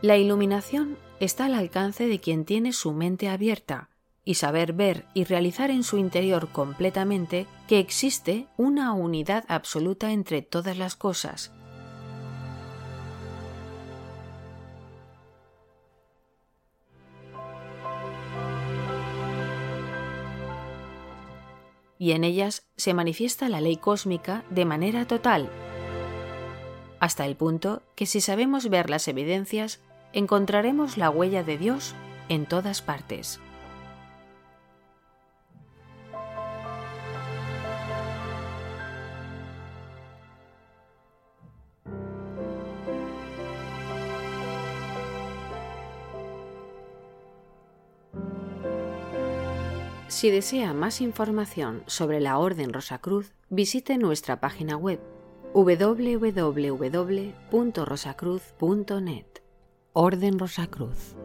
La iluminación está al alcance de quien tiene su mente abierta y saber ver y realizar en su interior completamente que existe una unidad absoluta entre todas las cosas. Y en ellas se manifiesta la ley cósmica de manera total, hasta el punto que si sabemos ver las evidencias, encontraremos la huella de Dios en todas partes. Si desea más información sobre la Orden Rosacruz, visite nuestra página web www.rosacruz.net. Orden Rosacruz.